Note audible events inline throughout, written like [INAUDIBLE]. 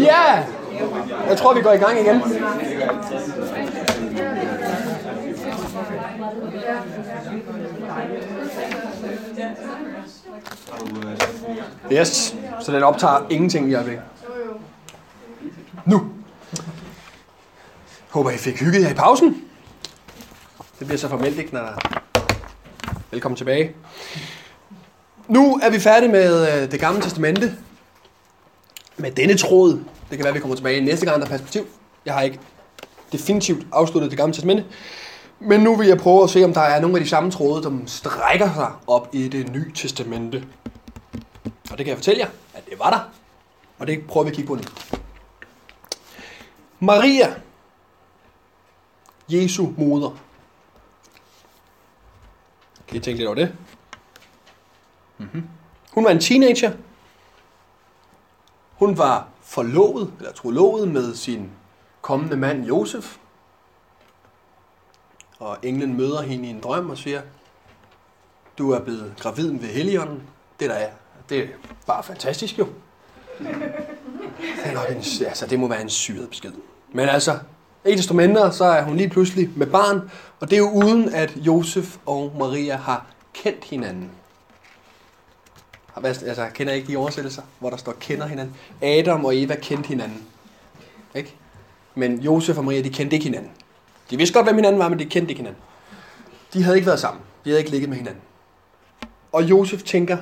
Ja! Jeg tror, vi går i gang igen. Yes, så den optager ingenting i øjeblikket. Nu. Håber, I fik hygget jer i pausen. Det bliver så formelt ikke, når. Velkommen tilbage. Nu er vi færdige med øh, det gamle testamente. Med denne tråd. Det kan være, vi kommer tilbage næste gang, der er perspektiv. Jeg har ikke definitivt afsluttet det gamle testamente. Men nu vil jeg prøve at se, om der er nogle af de samme tråde, som strækker sig op i det nye testamente. Og det kan jeg fortælle jer, at det var der. Og det prøver vi at kigge på nu. Maria, Jesu moder. Kan I tænke lidt over det? Mm-hmm. Hun var en teenager. Hun var forlovet, eller trolovet med sin kommende mand Josef. Og englen møder hende i en drøm og siger, du er blevet gravid ved Helligånden. Det der er, det er bare fantastisk jo. [LAUGHS] Det, er nok en, altså, det må være en syret besked. Men altså, ikke desto mindre, så er hun lige pludselig med barn, og det er jo uden, at Josef og Maria har kendt hinanden. Har Altså, kender ikke de oversættelser, hvor der står kender hinanden? Adam og Eva kendte hinanden. Ikke? Men Josef og Maria, de kendte ikke hinanden. De vidste godt, hvem hinanden var, men de kendte ikke hinanden. De havde ikke været sammen. De havde ikke ligget med hinanden. Og Josef tænker,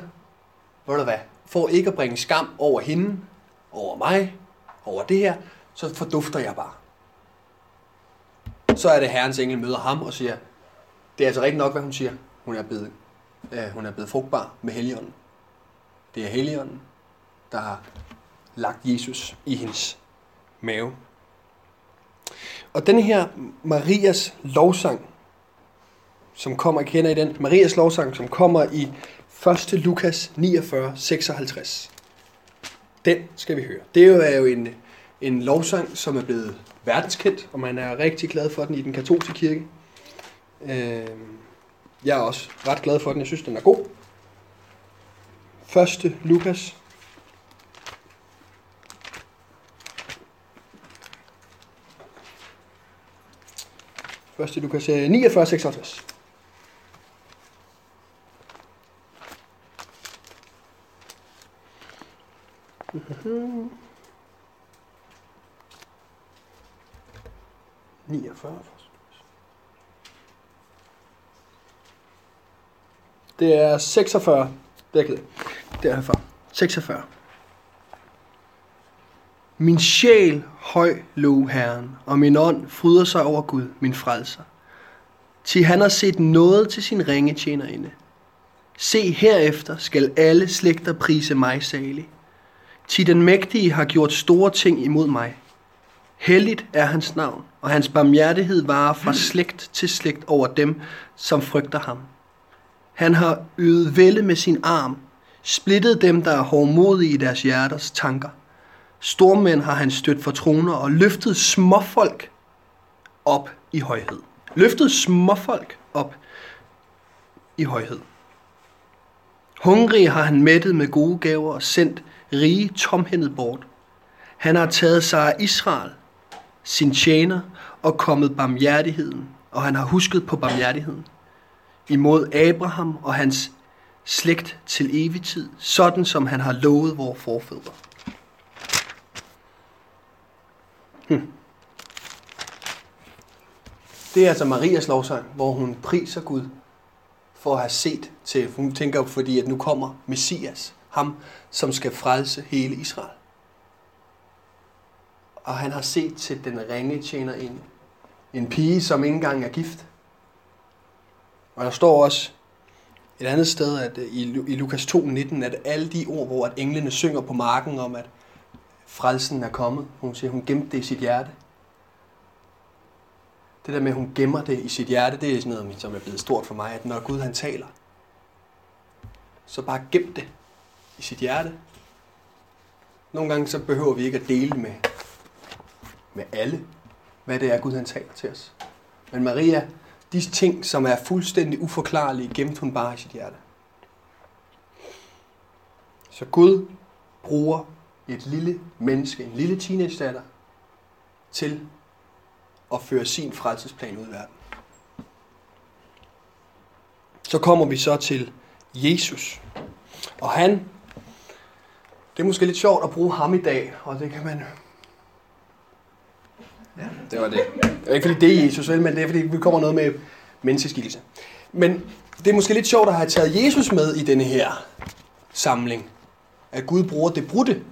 ved du hvad, for ikke at bringe skam over hende, over mig, over det her, så fordufter jeg bare. Så er det herrens engel møder ham og siger, det er altså rigtigt nok, hvad hun siger. Hun er blevet, øh, hun er blevet frugtbar med Helligånden. Det er Helligånden, der har lagt Jesus i hendes mave. Og den her Marias lovsang, som kommer, I kender i den, Marias lovsang, som kommer i 1. Lukas 49, 56. Den skal vi høre. Det er jo- en, en lovsang, som er blevet verdenskendt, og man er rigtig glad for den i den katolske kirke. Øh, jeg er også ret glad for den. Jeg synes, den er god. 1. Lukas. Første Lukas øh, 49, 56. Mhm. 49. Det er 46. Det er jeg ked herfra. 46. Min sjæl høj lov Herren, og min ånd fryder sig over Gud, min frelser. Til han har set noget til sin ringe tjenerinde. Se herefter skal alle slægter prise mig salig. Til den mægtige har gjort store ting imod mig. Helligt er hans navn, og hans barmhjertighed varer fra slægt til slægt over dem, som frygter ham. Han har ydet vælde med sin arm, splittet dem, der er hårdmodige i deres hjerters tanker. Stormænd har han stødt for troner og løftet småfolk op i højhed. Løftet småfolk op i højhed. Hungrige har han mættet med gode gaver og sendt rige tomhændet bort. Han har taget sig af Israel, sin tjener, og kommet barmhjertigheden, og han har husket på barmhjertigheden imod Abraham og hans slægt til evig tid, sådan som han har lovet vores forfædre. Hmm. Det er altså Marias lovsang, hvor hun priser Gud for at have set til, hun tænker fordi, at nu kommer Messias, ham som skal frelse hele Israel. Og han har set til den ringe tjener ind. En pige, som ikke engang er gift. Og der står også et andet sted at øh, i i Lukas 2:19, at alle de ord, hvor at englene synger på marken om, at frelsen er kommet, hun siger, hun gemte det i sit hjerte. Det der med, at hun gemmer det i sit hjerte, det er sådan noget, som er blevet stort for mig, at når Gud han taler, så bare gem det i sit hjerte. Nogle gange så behøver vi ikke at dele med, med alle, hvad det er, Gud han taler til os. Men Maria, de ting, som er fuldstændig uforklarlige, gemt hun bare i sit hjerte. Så Gud bruger et lille menneske, en lille teenage-datter, til at føre sin frelsesplan ud i verden. Så kommer vi så til Jesus. Og han, det er måske lidt sjovt at bruge ham i dag, og det kan man... Ja, det var det. Det er ikke fordi det er Jesus, vel, men det er fordi vi kommer noget med menneskeskikkelse. Men det er måske lidt sjovt at have taget Jesus med i denne her samling. At Gud bruger det brudte.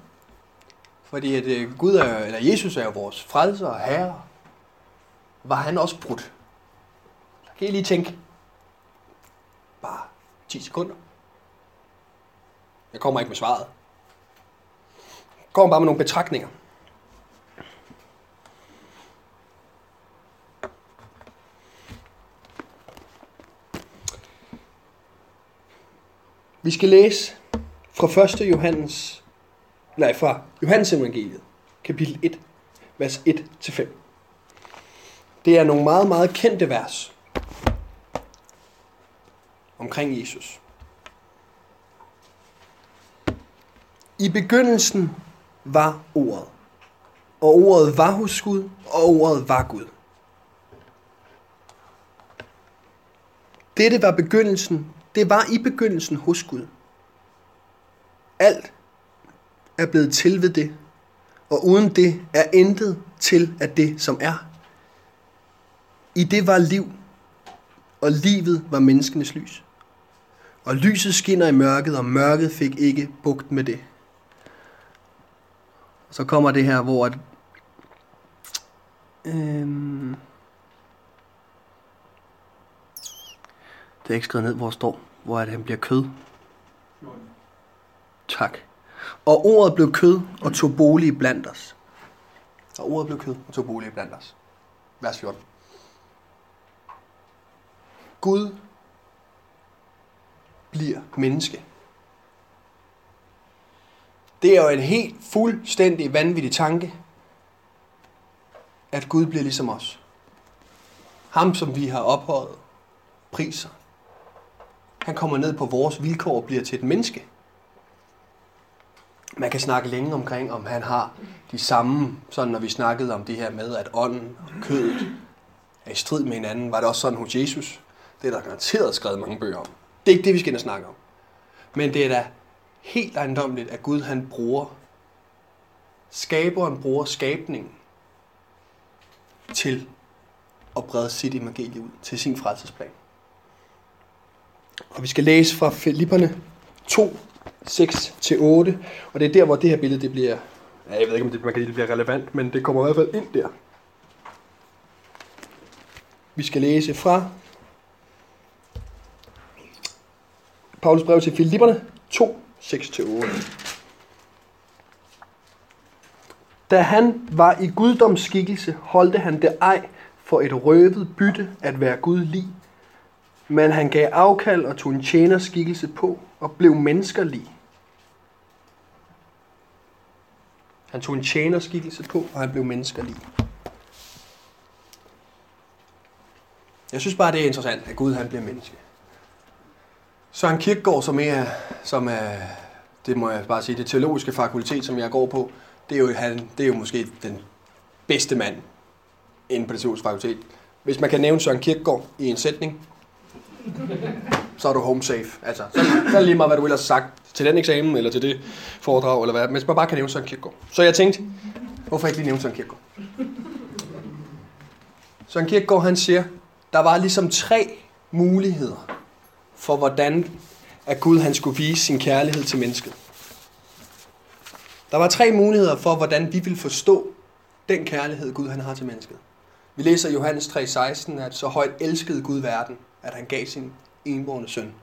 Fordi at øh, Gud er, eller Jesus er jo vores frelser og herre. Var han også brudt? Så kan I lige tænke. Bare 10 sekunder. Jeg kommer ikke med svaret. Jeg kommer bare med nogle betragtninger. Vi skal læse fra 1. Johannes, nej, fra Johannes evangeliet, kapitel 1, vers 1-5. Det er nogle meget, meget kendte vers omkring Jesus. I begyndelsen var ordet, og ordet var hos Gud, og ordet var Gud. Dette var begyndelsen det var i begyndelsen hos Gud. Alt er blevet til ved det, og uden det er intet til af det, som er. I det var liv, og livet var menneskenes lys. Og lyset skinner i mørket, og mørket fik ikke bugt med det. Så kommer det her, hvor at, øhm, Det er ikke skrevet ned, hvor står, hvor at han bliver kød. Tak. Og ordet blev kød og tog bolig blandt os. Og ordet blev kød og tog bolig blandt os. Vers 14. Gud bliver menneske. Det er jo en helt fuldstændig vanvittig tanke, at Gud bliver ligesom os. Ham, som vi har ophøjet, priser, han kommer ned på vores vilkår og bliver til et menneske. Man kan snakke længe omkring, om han har de samme, sådan når vi snakkede om det her med, at ånden og kødet er i strid med hinanden. Var det også sådan hos Jesus? Det er der garanteret skrevet mange bøger om. Det er ikke det, vi skal ind og snakke om. Men det er da helt ejendomligt, at Gud han bruger, skaberen bruger skabningen til at brede sit evangelie ud til sin frelsesplan. Og vi skal læse fra Filipperne 2, 6-8. Og det er der, hvor det her billede det bliver... Ja, jeg ved ikke, om det, man kan det bliver relevant, men det kommer i hvert fald ind der. Vi skal læse fra Paulus brev til Filipperne 2, 6-8. Da han var i guddomsskikkelse, holdte han det ej for et røvet bytte at være Gud lige men han gav afkald og tog en tjenerskikkelse på og blev menneskerlig. Han tog en tjenerskikkelse på, og han blev menneskerlig. Jeg synes bare, det er interessant, at Gud han bliver menneske. Søren Kierkegaard, som er, som er det må jeg bare sige, det teologiske fakultet, som jeg går på, det er jo, han, det er jo måske den bedste mand inden på det teologiske fakultet. Hvis man kan nævne Søren Kierkegaard i en sætning, så er du home safe. Altså, så, så er det lige meget, hvad du ellers har sagt til den eksamen, eller til det foredrag, eller hvad. Men man bare kan nævne Søren Kierkegaard. Så jeg tænkte, hvorfor ikke lige nævne Søren Kierkegaard? Søren Kierkegaard, han siger, der var ligesom tre muligheder for, hvordan at Gud han skulle vise sin kærlighed til mennesket. Der var tre muligheder for, hvordan vi vil forstå den kærlighed, Gud han har til mennesket. Vi læser i Johannes 3,16, at så højt elskede Gud verden, at han gav sin enborne søn,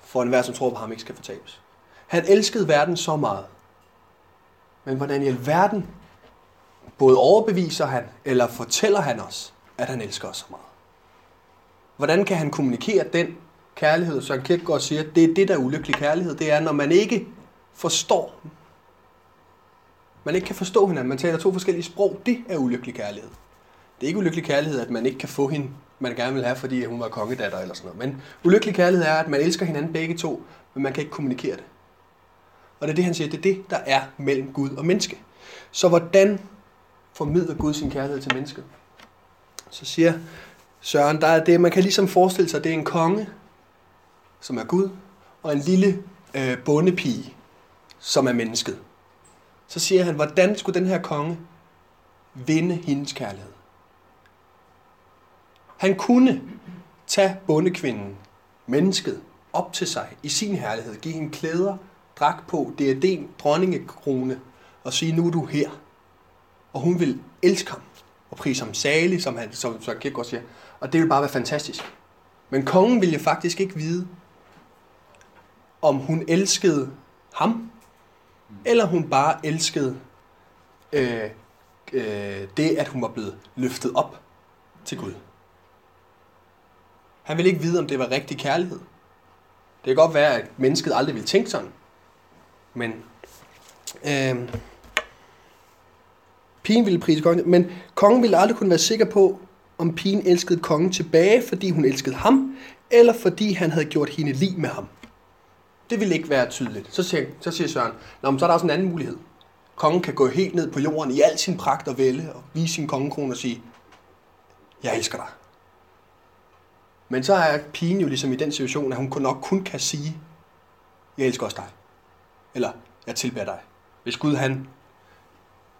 for enhver, som tror på ham, ikke skal fortabes. Han elskede verden så meget. Men hvordan i alverden både overbeviser han, eller fortæller han os, at han elsker os så meget? Hvordan kan han kommunikere den kærlighed, Søren Kierkegaard siger, det er det, der er ulykkelig kærlighed. Det er, når man ikke forstår, man ikke kan forstå hinanden, man taler to forskellige sprog, det er ulykkelig kærlighed. Det er ikke ulykkelig kærlighed, at man ikke kan få hende man gerne vil have, fordi hun var kongedatter eller sådan noget. Men ulykkelig kærlighed er, at man elsker hinanden begge to, men man kan ikke kommunikere det. Og det er det, han siger, det er det, der er mellem Gud og menneske. Så hvordan formidler Gud sin kærlighed til mennesket? Så siger Søren, der er det, man kan ligesom forestille sig, det er en konge, som er Gud, og en lille øh, bondepige, som er mennesket. Så siger han, hvordan skulle den her konge vinde hendes kærlighed? Han kunne tage bondekvinden, mennesket, op til sig i sin herlighed, give hende klæder, drak på, diadem, dronningekrone, og sige, nu er du her. Og hun vil elske ham, og prise ham salig, som, han, som, som Kierkegaard siger. Og det vil bare være fantastisk. Men kongen ville faktisk ikke vide, om hun elskede ham, eller hun bare elskede øh, øh, det, at hun var blevet løftet op til Gud. Han ville ikke vide, om det var rigtig kærlighed. Det kan godt være, at mennesket aldrig ville tænke sådan. Men øh, pigen ville prise kongen, men kongen ville aldrig kunne være sikker på, om pigen elskede kongen tilbage, fordi hun elskede ham, eller fordi han havde gjort hende lig med ham. Det ville ikke være tydeligt. Så siger, så siger Søren, Nå, men så er der også en anden mulighed. Kongen kan gå helt ned på jorden i al sin pragt og vælge og vise sin kongekrone og sige, jeg elsker dig. Men så er pigen jo ligesom i den situation, at hun nok kun kan sige, jeg elsker også dig. Eller, jeg tilbærer dig. Hvis Gud han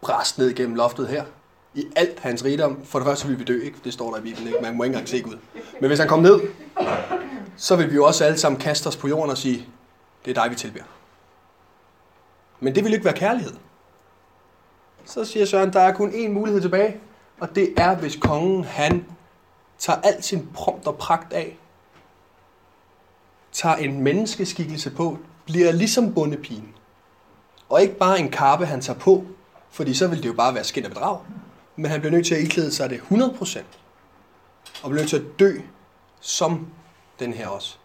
bræst ned gennem loftet her, i alt hans rigdom, for det første vil vi dø, ikke? Det står der i Bibelen, ikke? Man må ikke engang se Gud. Men hvis han kom ned, så vil vi jo også alle sammen kaste os på jorden og sige, det er dig, vi tilbærer. Men det vil ikke være kærlighed. Så siger Søren, der er kun én mulighed tilbage, og det er, hvis kongen han tager al sin prompt og pragt af, tager en menneskeskikkelse på, bliver ligesom bondepigen. Og ikke bare en kappe, han tager på, fordi så ville det jo bare være skin og bedrag. Men han bliver nødt til at iklæde sig det 100%. Og bliver nødt til at dø som den her også.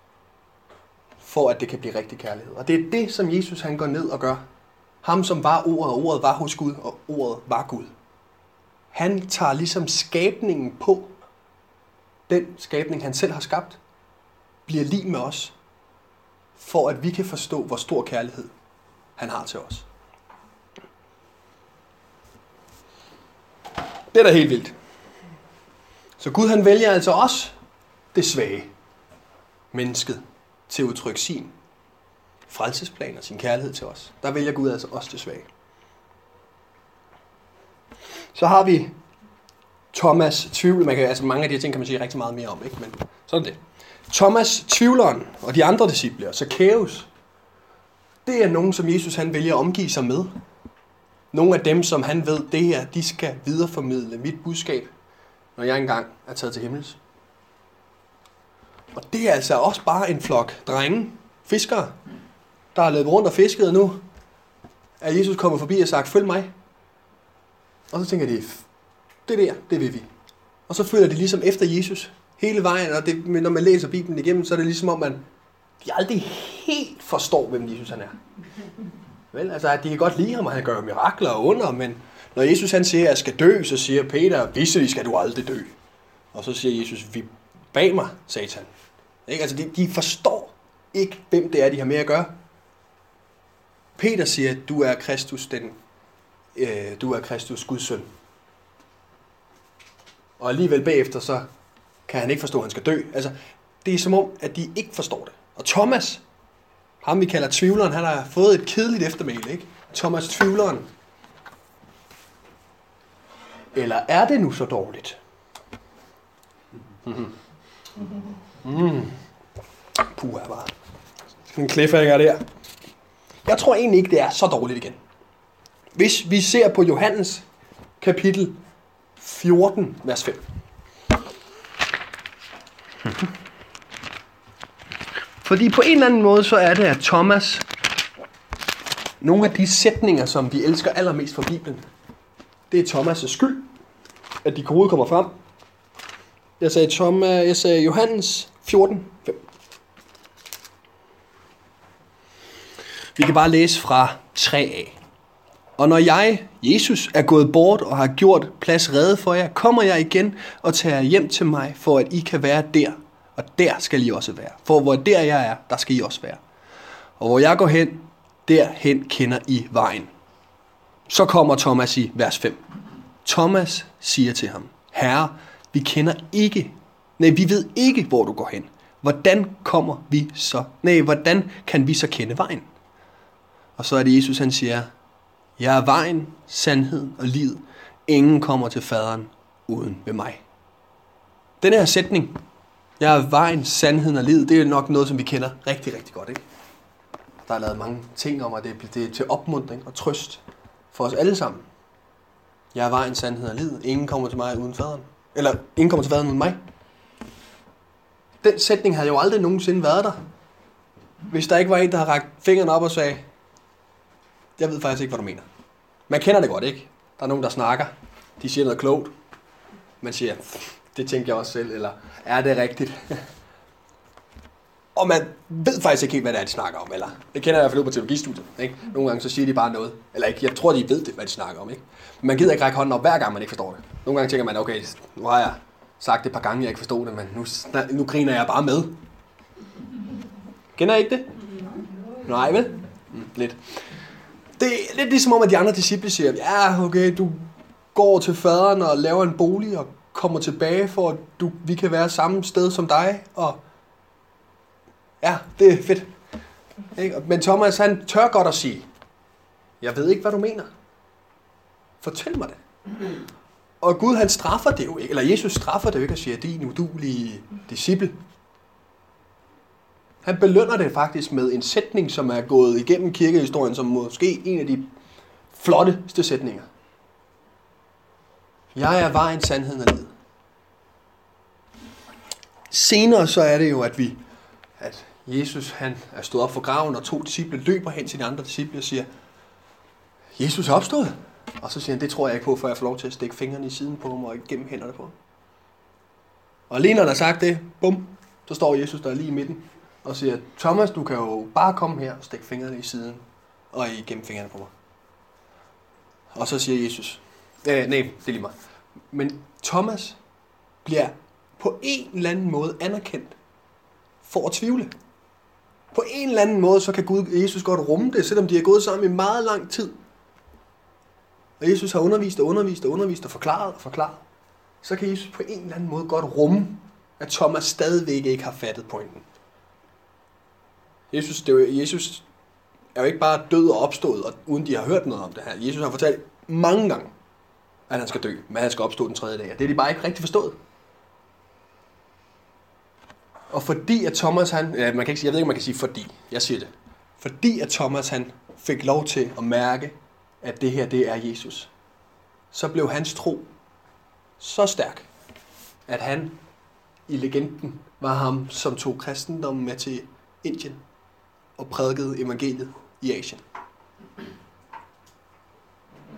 For at det kan blive rigtig kærlighed. Og det er det, som Jesus han går ned og gør. Ham, som var ordet, og ordet var hos Gud, og ordet var Gud. Han tager ligesom skabningen på, den skabning, han selv har skabt, bliver lige med os, for at vi kan forstå, hvor stor kærlighed han har til os. Det er da helt vildt. Så Gud han vælger altså os, det svage, mennesket, til at udtrykke sin frelsesplan og sin kærlighed til os. Der vælger Gud altså os det svage. Så har vi Thomas tvivl. Man kan, altså mange af de her ting kan man sige rigtig meget mere om, ikke? men sådan det. Thomas tvivleren og de andre disciple, så Kæus, det er nogen, som Jesus han vælger at omgive sig med. Nogle af dem, som han ved, det her, de skal videreformidle mit budskab, når jeg engang er taget til himmels. Og det er altså også bare en flok drenge, fiskere, der har løbet rundt og fisket, nu er Jesus kommet forbi og sagt, følg mig. Og så tænker de, det der, det vil vi. Og så følger de ligesom efter Jesus hele vejen, og det, når man læser Bibelen igennem, så er det ligesom om, man de aldrig helt forstår, hvem Jesus han er. Vel, altså, at de kan godt lide ham, og han gør mirakler og under, men når Jesus han siger, at jeg skal dø, så siger Peter, visse skal du aldrig dø. Og så siger Jesus, vi bag mig, satan. Ikke? Altså, de, de forstår ikke, hvem det er, de har med at gøre. Peter siger, du er Kristus, den, øh, du er Kristus Guds søn. Og alligevel bagefter, så kan han ikke forstå, at han skal dø. Altså, det er som om, at de ikke forstår det. Og Thomas, ham vi kalder tvivleren, han har fået et kedeligt eftermæle, ikke? Thomas tvivleren. Eller er det nu så dårligt? Mm. Mm. Puh, er bare. En cliffhanger der. Jeg tror egentlig ikke, det er så dårligt igen. Hvis vi ser på Johannes kapitel 14, vers 5. [LAUGHS] Fordi på en eller anden måde, så er det, at Thomas, nogle af de sætninger, som vi elsker allermest fra Bibelen, det er Thomas' skyld, at de gode kommer frem. Jeg sagde, Thomas, jeg sagde Johannes 14, 5. Vi kan bare læse fra 3a. Og når jeg, Jesus, er gået bort og har gjort plads redde for jer, kommer jeg igen og tager hjem til mig, for at I kan være der. Og der skal I også være. For hvor der jeg er, der skal I også være. Og hvor jeg går hen, derhen kender I vejen. Så kommer Thomas i vers 5. Thomas siger til ham, Herre, vi kender ikke, nej, vi ved ikke, hvor du går hen. Hvordan kommer vi så, nej, hvordan kan vi så kende vejen? Og så er det Jesus, han siger, jeg er vejen, sandheden og livet. Ingen kommer til faderen uden ved mig. Den her sætning, jeg er vejen, sandheden og livet, det er nok noget, som vi kender rigtig, rigtig godt. Ikke? Der er lavet mange ting om, at det er til opmuntring og trøst for os alle sammen. Jeg er vejen, sandheden og livet. Ingen kommer til mig uden faderen. Eller, ingen kommer til faderen uden mig. Den sætning havde jo aldrig nogensinde været der. Hvis der ikke var en, der har rakt fingeren op og sagde, jeg ved faktisk ikke, hvad du mener. Man kender det godt, ikke? Der er nogen, der snakker. De siger noget klogt. Man siger, det tænker jeg også selv, eller er det rigtigt? [LAUGHS] og man ved faktisk ikke helt, hvad det er, de snakker om. Eller, det kender jeg i hvert fald ud på teologistudiet. Ikke? Nogle gange så siger de bare noget. Eller ikke, jeg tror, de ved det, hvad de snakker om. Ikke? Men man gider ikke række hånden op, hver gang man ikke forstår det. Nogle gange tænker man, okay, nu har jeg sagt det et par gange, jeg ikke forstod det, men nu, nu griner jeg bare med. Kender I ikke det? Nej, vel? Mm, lidt. Det er lidt ligesom om, at de andre disciple siger, ja, okay, du går til faderen og laver en bolig og kommer tilbage, for at du, vi kan være samme sted som dig, og ja, det er fedt. Ikke? Men Thomas, han tør godt at sige, jeg ved ikke, hvad du mener. Fortæl mig det. Og Gud, han straffer det jo ikke, eller Jesus straffer det jo ikke og siger, din udulige disciple. Han belønner det faktisk med en sætning, som er gået igennem kirkehistorien, som måske en af de flotteste sætninger. Jeg er vejen, sandheden og livet. Senere så er det jo, at vi, at Jesus han er stået op for graven, og to disciple løber hen til de andre disciple og siger, Jesus er opstået. Og så siger han, det tror jeg ikke på, før jeg får lov til at stikke fingrene i siden på ham og gennem hænderne på ham. Og lige når han har sagt det, bum, så står Jesus der lige i midten og siger, Thomas, du kan jo bare komme her og stikke fingrene i siden og igennem fingrene på mig. Og så siger Jesus, øh, nej, det er lige mig. Men Thomas bliver på en eller anden måde anerkendt for at tvivle. På en eller anden måde, så kan Gud, Jesus godt rumme det, selvom de har gået sammen i meget lang tid. Og Jesus har undervist og undervist og undervist og forklaret og forklaret. Så kan Jesus på en eller anden måde godt rumme, at Thomas stadigvæk ikke har fattet pointen. Jesus, det er jo, Jesus er jo ikke bare død og opstået, og uden de har hørt noget om det her. Jesus har fortalt mange gange, at han skal dø, men han skal opstå den tredje dag. Og det er de bare ikke rigtig forstået. Og fordi at Thomas han, ja, man kan ikke sige, jeg ved ikke, om man kan sige fordi, jeg siger det. Fordi at Thomas han fik lov til at mærke, at det her, det er Jesus, så blev hans tro så stærk, at han i legenden var ham, som tog kristendommen med til Indien og prædikede evangeliet i Asien.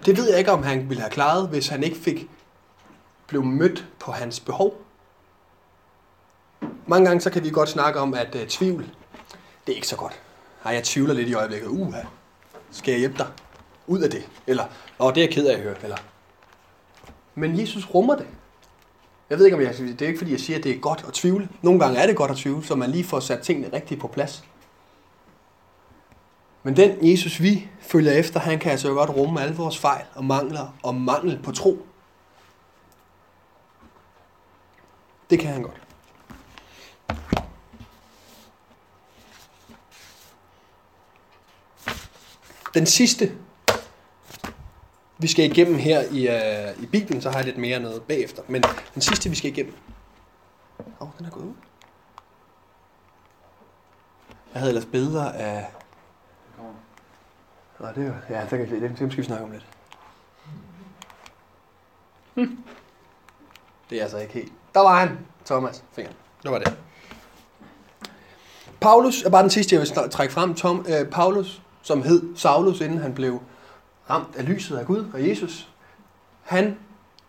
Det ved jeg ikke, om han ville have klaret, hvis han ikke fik blev mødt på hans behov. Mange gange så kan vi godt snakke om, at uh, tvivl, det er ikke så godt. Ej, jeg tvivler lidt i øjeblikket. Uha, skal jeg hjælpe dig ud af det? Eller, åh, det er jeg ked af at høre. Eller. Men Jesus rummer det. Jeg ved ikke, om jeg, det er ikke fordi, jeg siger, at det er godt at tvivle. Nogle gange er det godt at tvivle, så man lige får sat tingene rigtigt på plads. Men den Jesus, vi følger efter, han kan altså godt rumme alle vores fejl og mangler og mangel på tro. Det kan han godt. Den sidste, vi skal igennem her i, uh, i Bibelen, så har jeg lidt mere noget bagefter. Men den sidste, vi skal igennem. Åh, oh, den er gået ud. Jeg havde ellers billeder af... Nå, det er ja, det, kan, det, det skal vi snakke om lidt. Hm. Det er altså ikke helt. Der var han, Thomas. Fingeren. Det var det. Paulus er bare den sidste, jeg vil trække frem. Tom, øh, Paulus som hed Saulus, inden han blev ramt af lyset af Gud og Jesus, han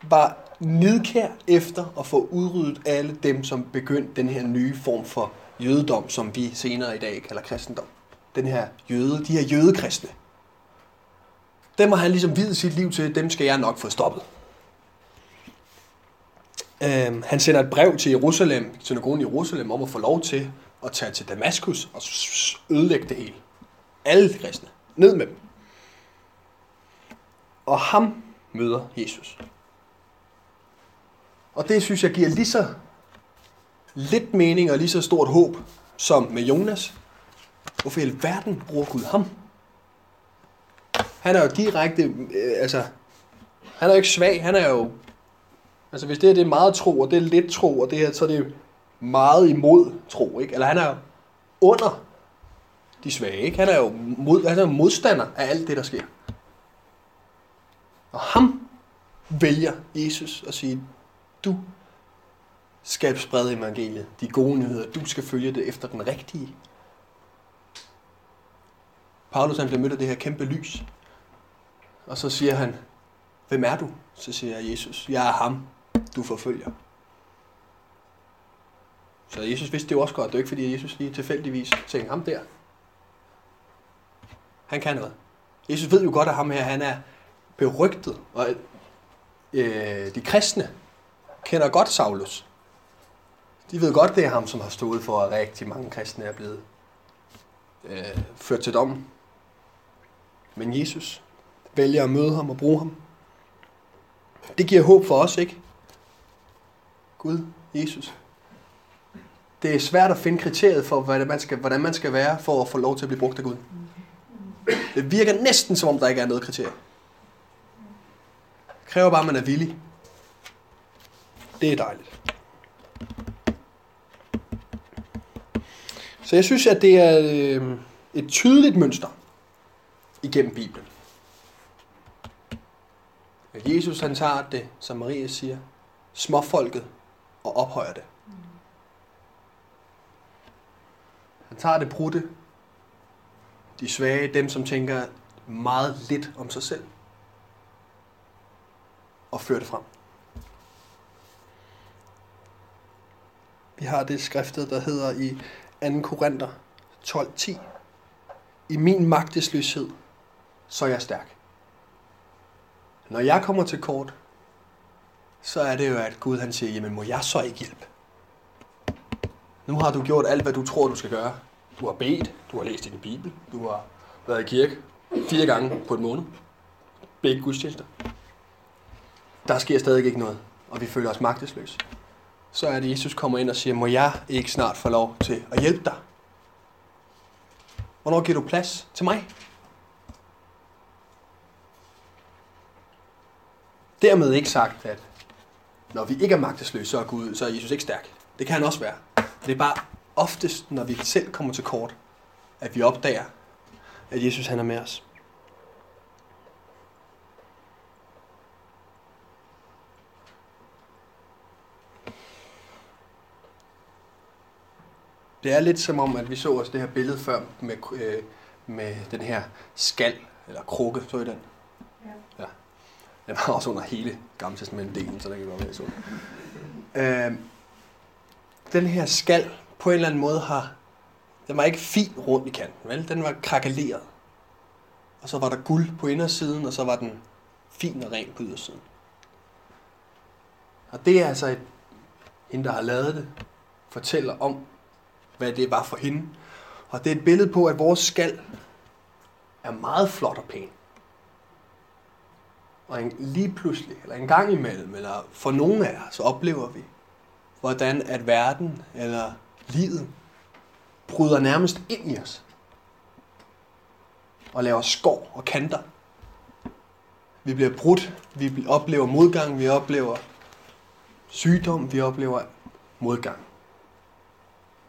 var nidkær efter at få udryddet alle dem, som begyndte den her nye form for jødedom, som vi senere i dag kalder kristendom. Den her jøde, de her jødekristne. Dem har han ligesom videt sit liv til, dem skal jeg nok få stoppet. Øhm, han sender et brev til Jerusalem, synagogen i Jerusalem, om at få lov til at tage til Damaskus og ødelægge det hele. Alle de kristne. ned med dem. Og ham møder Jesus. Og det synes jeg giver lige så lidt mening og lige så stort håb som med Jonas. Hvorfor i alverden bruger Gud ham? Han er jo direkte, øh, altså, han er jo ikke svag, han er jo, altså hvis det her det er meget tro, og det er lidt tro, og det her, så er det meget imod tro, ikke? Eller han er jo under de svage, ikke? Han er jo mod, han er modstander af alt det, der sker. Og ham vælger Jesus at sige, du skal sprede evangeliet, de gode nyheder, du skal følge det efter den rigtige. Paulus han bliver mødt af det her kæmpe lys, og så siger han, hvem er du? Så siger jeg, Jesus, jeg er ham, du forfølger. Så Jesus vidste det jo også godt. Det er ikke fordi, Jesus lige tilfældigvis tænkte, ham der, han kan noget. Jesus ved jo godt, at ham her, han er berygtet, og øh, de kristne kender godt Saulus. De ved godt, det er ham, som har stået for, at rigtig mange kristne er blevet øh, ført til dom. Men Jesus vælger at møde ham og bruge ham. Det giver håb for os, ikke? Gud, Jesus. Det er svært at finde kriteriet for, hvordan man skal, hvordan man skal være for at få lov til at blive brugt af Gud. Det virker næsten som om, der ikke er noget kriterie. Det kræver bare, at man er villig. Det er dejligt. Så jeg synes, at det er øh, et tydeligt mønster igennem Bibelen. Jesus han tager det, som Maria siger, småfolket og ophøjer det. Han tager det brudte, de svage, dem som tænker meget lidt om sig selv, og fører det frem. Vi har det skriftet, der hedder i 2. Korinther 12.10. I min magtesløshed, så er jeg stærk. Når jeg kommer til kort, så er det jo, at Gud han siger, jamen må jeg så ikke hjælpe? Nu har du gjort alt, hvad du tror, du skal gøre. Du har bedt, du har læst i din bibel, du har været i kirke fire gange på et måned. Begge gudstjenester. Der sker stadig ikke noget, og vi føler os magtesløse. Så er det, Jesus kommer ind og siger, må jeg ikke snart få lov til at hjælpe dig? Hvornår giver du plads til mig? Dermed ikke sagt, at når vi ikke er magtesløse, så er, Gud, så er Jesus ikke stærk. Det kan han også være. Det er bare oftest, når vi selv kommer til kort, at vi opdager, at Jesus han er med os. Det er lidt som om, at vi så også det her billede før med, øh, med den her skal, eller krukke, så I den? Ja. ja. Den var også under hele Gamle Testament-delen, så der kan godt være så. Øh, den her skal på en eller anden måde har, den var ikke fin rundt i kanten, vel? Den var krakaleret. Og så var der guld på indersiden, og så var den fin og ren på ydersiden. Og det er altså et, hende, der har lavet det, fortæller om, hvad det var for hende. Og det er et billede på, at vores skal er meget flot og pæn. Og en, lige pludselig, eller en gang imellem, eller for nogle af os, oplever vi, hvordan at verden eller livet bryder nærmest ind i os. Og laver skår og kanter. Vi bliver brudt, vi oplever modgang, vi oplever sygdom, vi oplever modgang.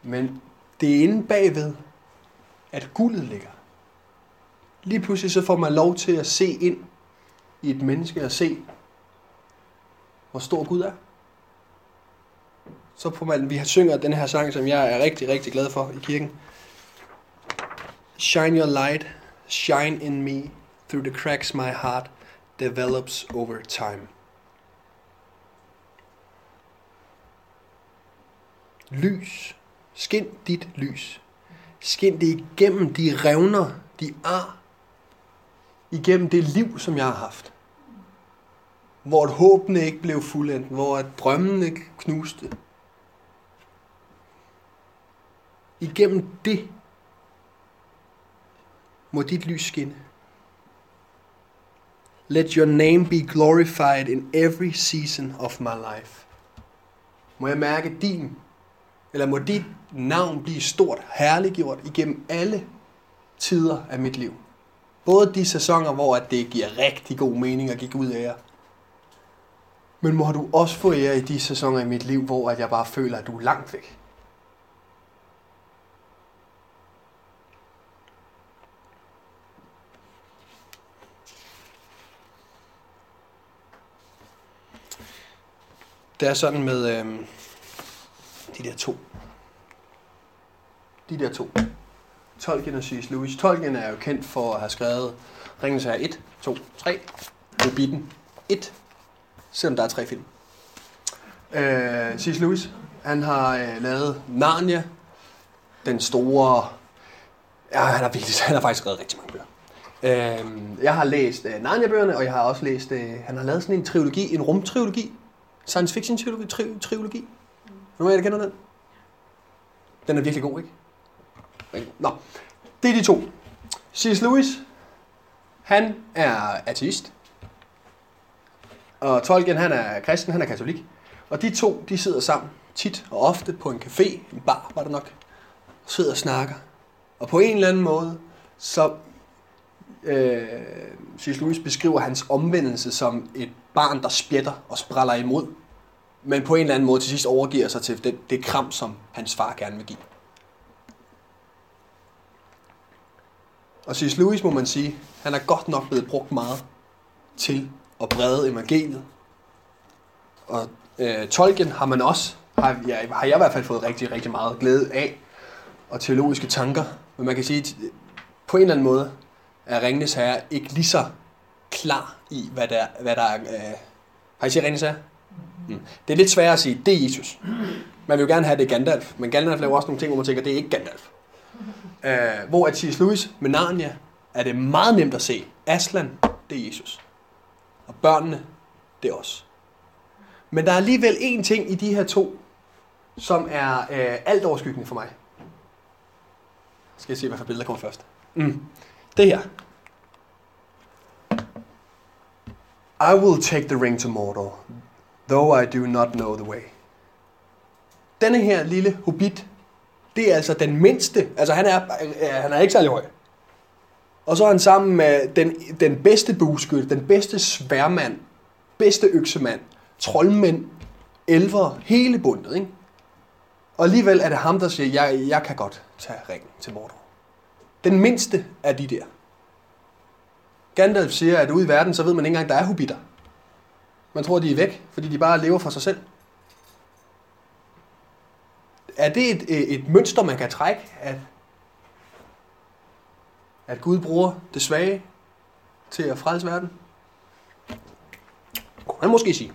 Men det er inde bagved, at guldet ligger. Lige pludselig så får man lov til at se ind i et menneske at se, hvor stor Gud er. Så får man, vi har synger den her sang, som jeg er rigtig, rigtig glad for i kirken. Shine your light, shine in me, through the cracks my heart develops over time. Lys Skin dit lys. Skin det igennem de revner, de ar, igennem det liv, som jeg har haft. Hvor et håbene ikke blev fuldendt, hvor et drømmene knuste. Igennem det, må dit lys skinne. Let your name be glorified in every season of my life. Må jeg mærke din, eller må dit navn blive stort, herliggjort igennem alle tider af mit liv. Både de sæsoner, hvor at det giver rigtig god mening at gik ud af jer. Men må du også få ære i de sæsoner i mit liv, hvor at jeg bare føler, at du er langt væk. Det er sådan med øh, de der to. De der to. Tolkien og C.S. Lewis. Tolkien er jo kendt for at have skrevet Ringens Herre 1, 2, 3, Hobbiten 1, selvom der er tre film. Øh, C.S. Lewis, han har øh, lavet Narnia, den store... Ja, han har, virkelig, [LAUGHS] han har faktisk skrevet rigtig mange bøger. Øh, jeg har læst øh, Narnia-bøgerne, og jeg har også læst... Øh, han har lavet sådan en trilogi, en rumtrilogi, science fiction trilogi. Tri, trilogi. Er du af jer, der kender den? Den er virkelig god, ikke? Nå, det er de to. C.S. Lewis, han er ateist. Og Tolkien, han er kristen, han er katolik. Og de to, de sidder sammen tit og ofte på en café, en bar var det nok, og sidder og snakker. Og på en eller anden måde, så øh, C.S. Lewis beskriver hans omvendelse som et barn, der spjætter og spræller imod, men på en eller anden måde til sidst overgiver sig til det, det kram, som hans far gerne vil give. Og C.S. Lewis må man sige, han er godt nok blevet brugt meget til at brede evangeliet. Og øh, Tolkien har man også, har, ja, har jeg i hvert fald fået rigtig, rigtig meget glæde af, og teologiske tanker. Men man kan sige, at på en eller anden måde er Ringnes Herre ikke lige så klar i, hvad der, hvad der er... Øh, har I set Ringnes Herre? Mm. Det er lidt sværere at sige, det er Jesus. Man vil jo gerne have, det er Gandalf, men Gandalf laver også nogle ting, hvor man tænker, det er ikke Gandalf. Øh, hvor at C.S. Lewis med Narnia er det meget nemt at se. Aslan, det er Jesus. Og børnene, det er os. Men der er alligevel én ting i de her to, som er øh, alt overskyggende for mig. Skal jeg se, hvad for billeder kommer først. Mm. Det her. I will take the ring to Mordor, though I do not know the way. Denne her lille hobbit, det er altså den mindste. Altså han er, han er ikke særlig høj. Og så er han sammen med den, den bedste bueskytte, den bedste sværmand, bedste øksemand, troldmænd, elver, hele bundet. Ikke? Og alligevel er det ham, der siger, jeg, jeg kan godt tage ringen til Mordor. Den mindste af de der. Gandalf siger, at ude i verden, så ved man ikke engang, der er hobitter. Man tror, de er væk, fordi de bare lever for sig selv. Er det et, øh, et mønster, man kan trække, at, at Gud bruger det svage til at frelse verden? Kunne man måske sige.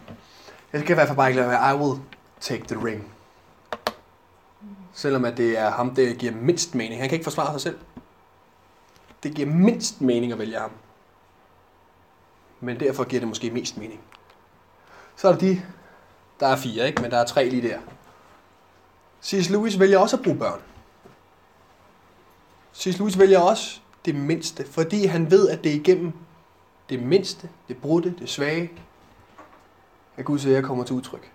Jeg skal i hvert fald bare ikke lade være, I will take the ring. Selvom at det er ham, det giver mindst mening. Han kan ikke forsvare sig selv. Det giver mindst mening at vælge ham. Men derfor giver det måske mest mening. Så er der de, der er fire, ikke? men der er tre lige der. C.S. Lewis vælger også at bruge børn. C.S. Lewis vælger også det mindste, fordi han ved, at det er igennem det mindste, det brudte, det svage, at Guds ære kommer til udtryk.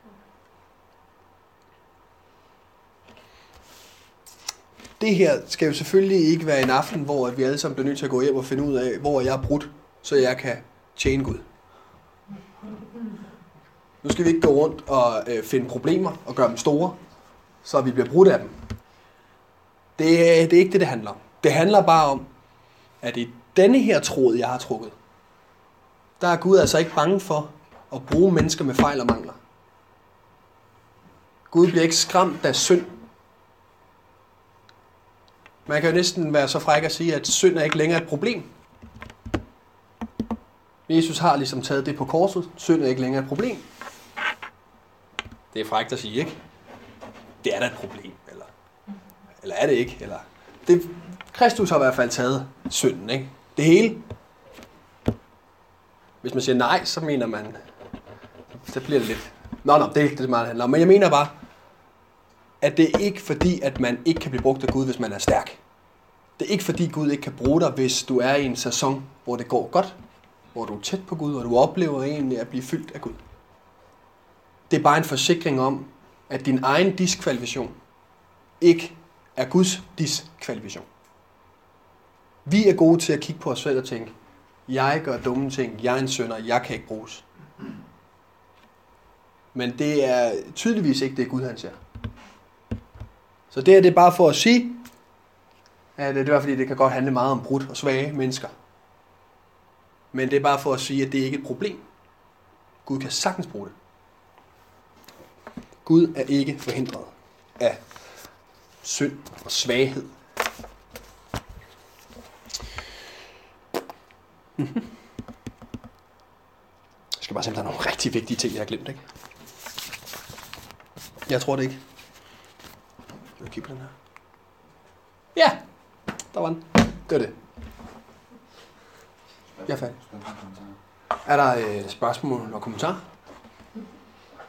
Det her skal jo selvfølgelig ikke være en aften, hvor vi alle sammen bliver nødt til at gå hjem og finde ud af, hvor jeg er brudt, så jeg kan tjene Gud. Nu skal vi ikke gå rundt og øh, finde problemer og gøre dem store, så vi bliver brudt af dem. Det, det er ikke det, det handler om. Det handler bare om, at i denne her tråd, jeg har trukket, der er Gud altså ikke bange for at bruge mennesker med fejl og mangler. Gud bliver ikke skræmt af synd. Man kan jo næsten være så fræk at sige, at synd er ikke længere et problem. Jesus har ligesom taget det på korset. Synd er ikke længere et problem. Det er frækt at sige, ikke? Det er da et problem, eller, eller er det ikke? Eller, det, Kristus har i hvert fald taget synden, ikke? Det hele. Hvis man siger nej, så mener man, så bliver det lidt... Nå, nå, det er ikke det, meget handler om. Men jeg mener bare, at det er ikke fordi, at man ikke kan blive brugt af Gud, hvis man er stærk. Det er ikke fordi Gud ikke kan bruge dig, hvis du er i en sæson, hvor det går godt, hvor du er tæt på Gud, og du oplever egentlig at blive fyldt af Gud. Det er bare en forsikring om, at din egen diskvalifikation ikke er Guds diskvalifikation. Vi er gode til at kigge på os selv og tænke, jeg gør dumme ting, jeg er en sønder, jeg kan ikke bruges. Men det er tydeligvis ikke det, Gud han ser. Så det er det bare for at sige, at det er fordi, det kan godt handle meget om brudt og svage mennesker. Men det er bare for at sige, at det ikke er et problem. Gud kan sagtens bruge det. Gud er ikke forhindret af synd og svaghed. Jeg skal bare se, om der er nogle rigtig vigtige ting, jeg har glemt, ikke? Jeg tror det ikke. Jeg kigge på den her. Ja, der var den. Det var det. Jeg er færdig. Er der øh, spørgsmål og kommentarer?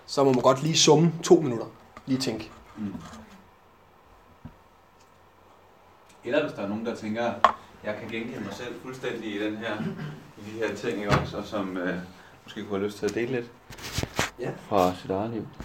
Så må man godt lige summe to minutter. Lige tænke. Mm. Eller hvis der er nogen, der tænker, jeg kan genkende mig selv fuldstændig i den her, i de her ting, også, og som øh, måske kunne have lyst til at dele lidt Ja. fra sit eget liv.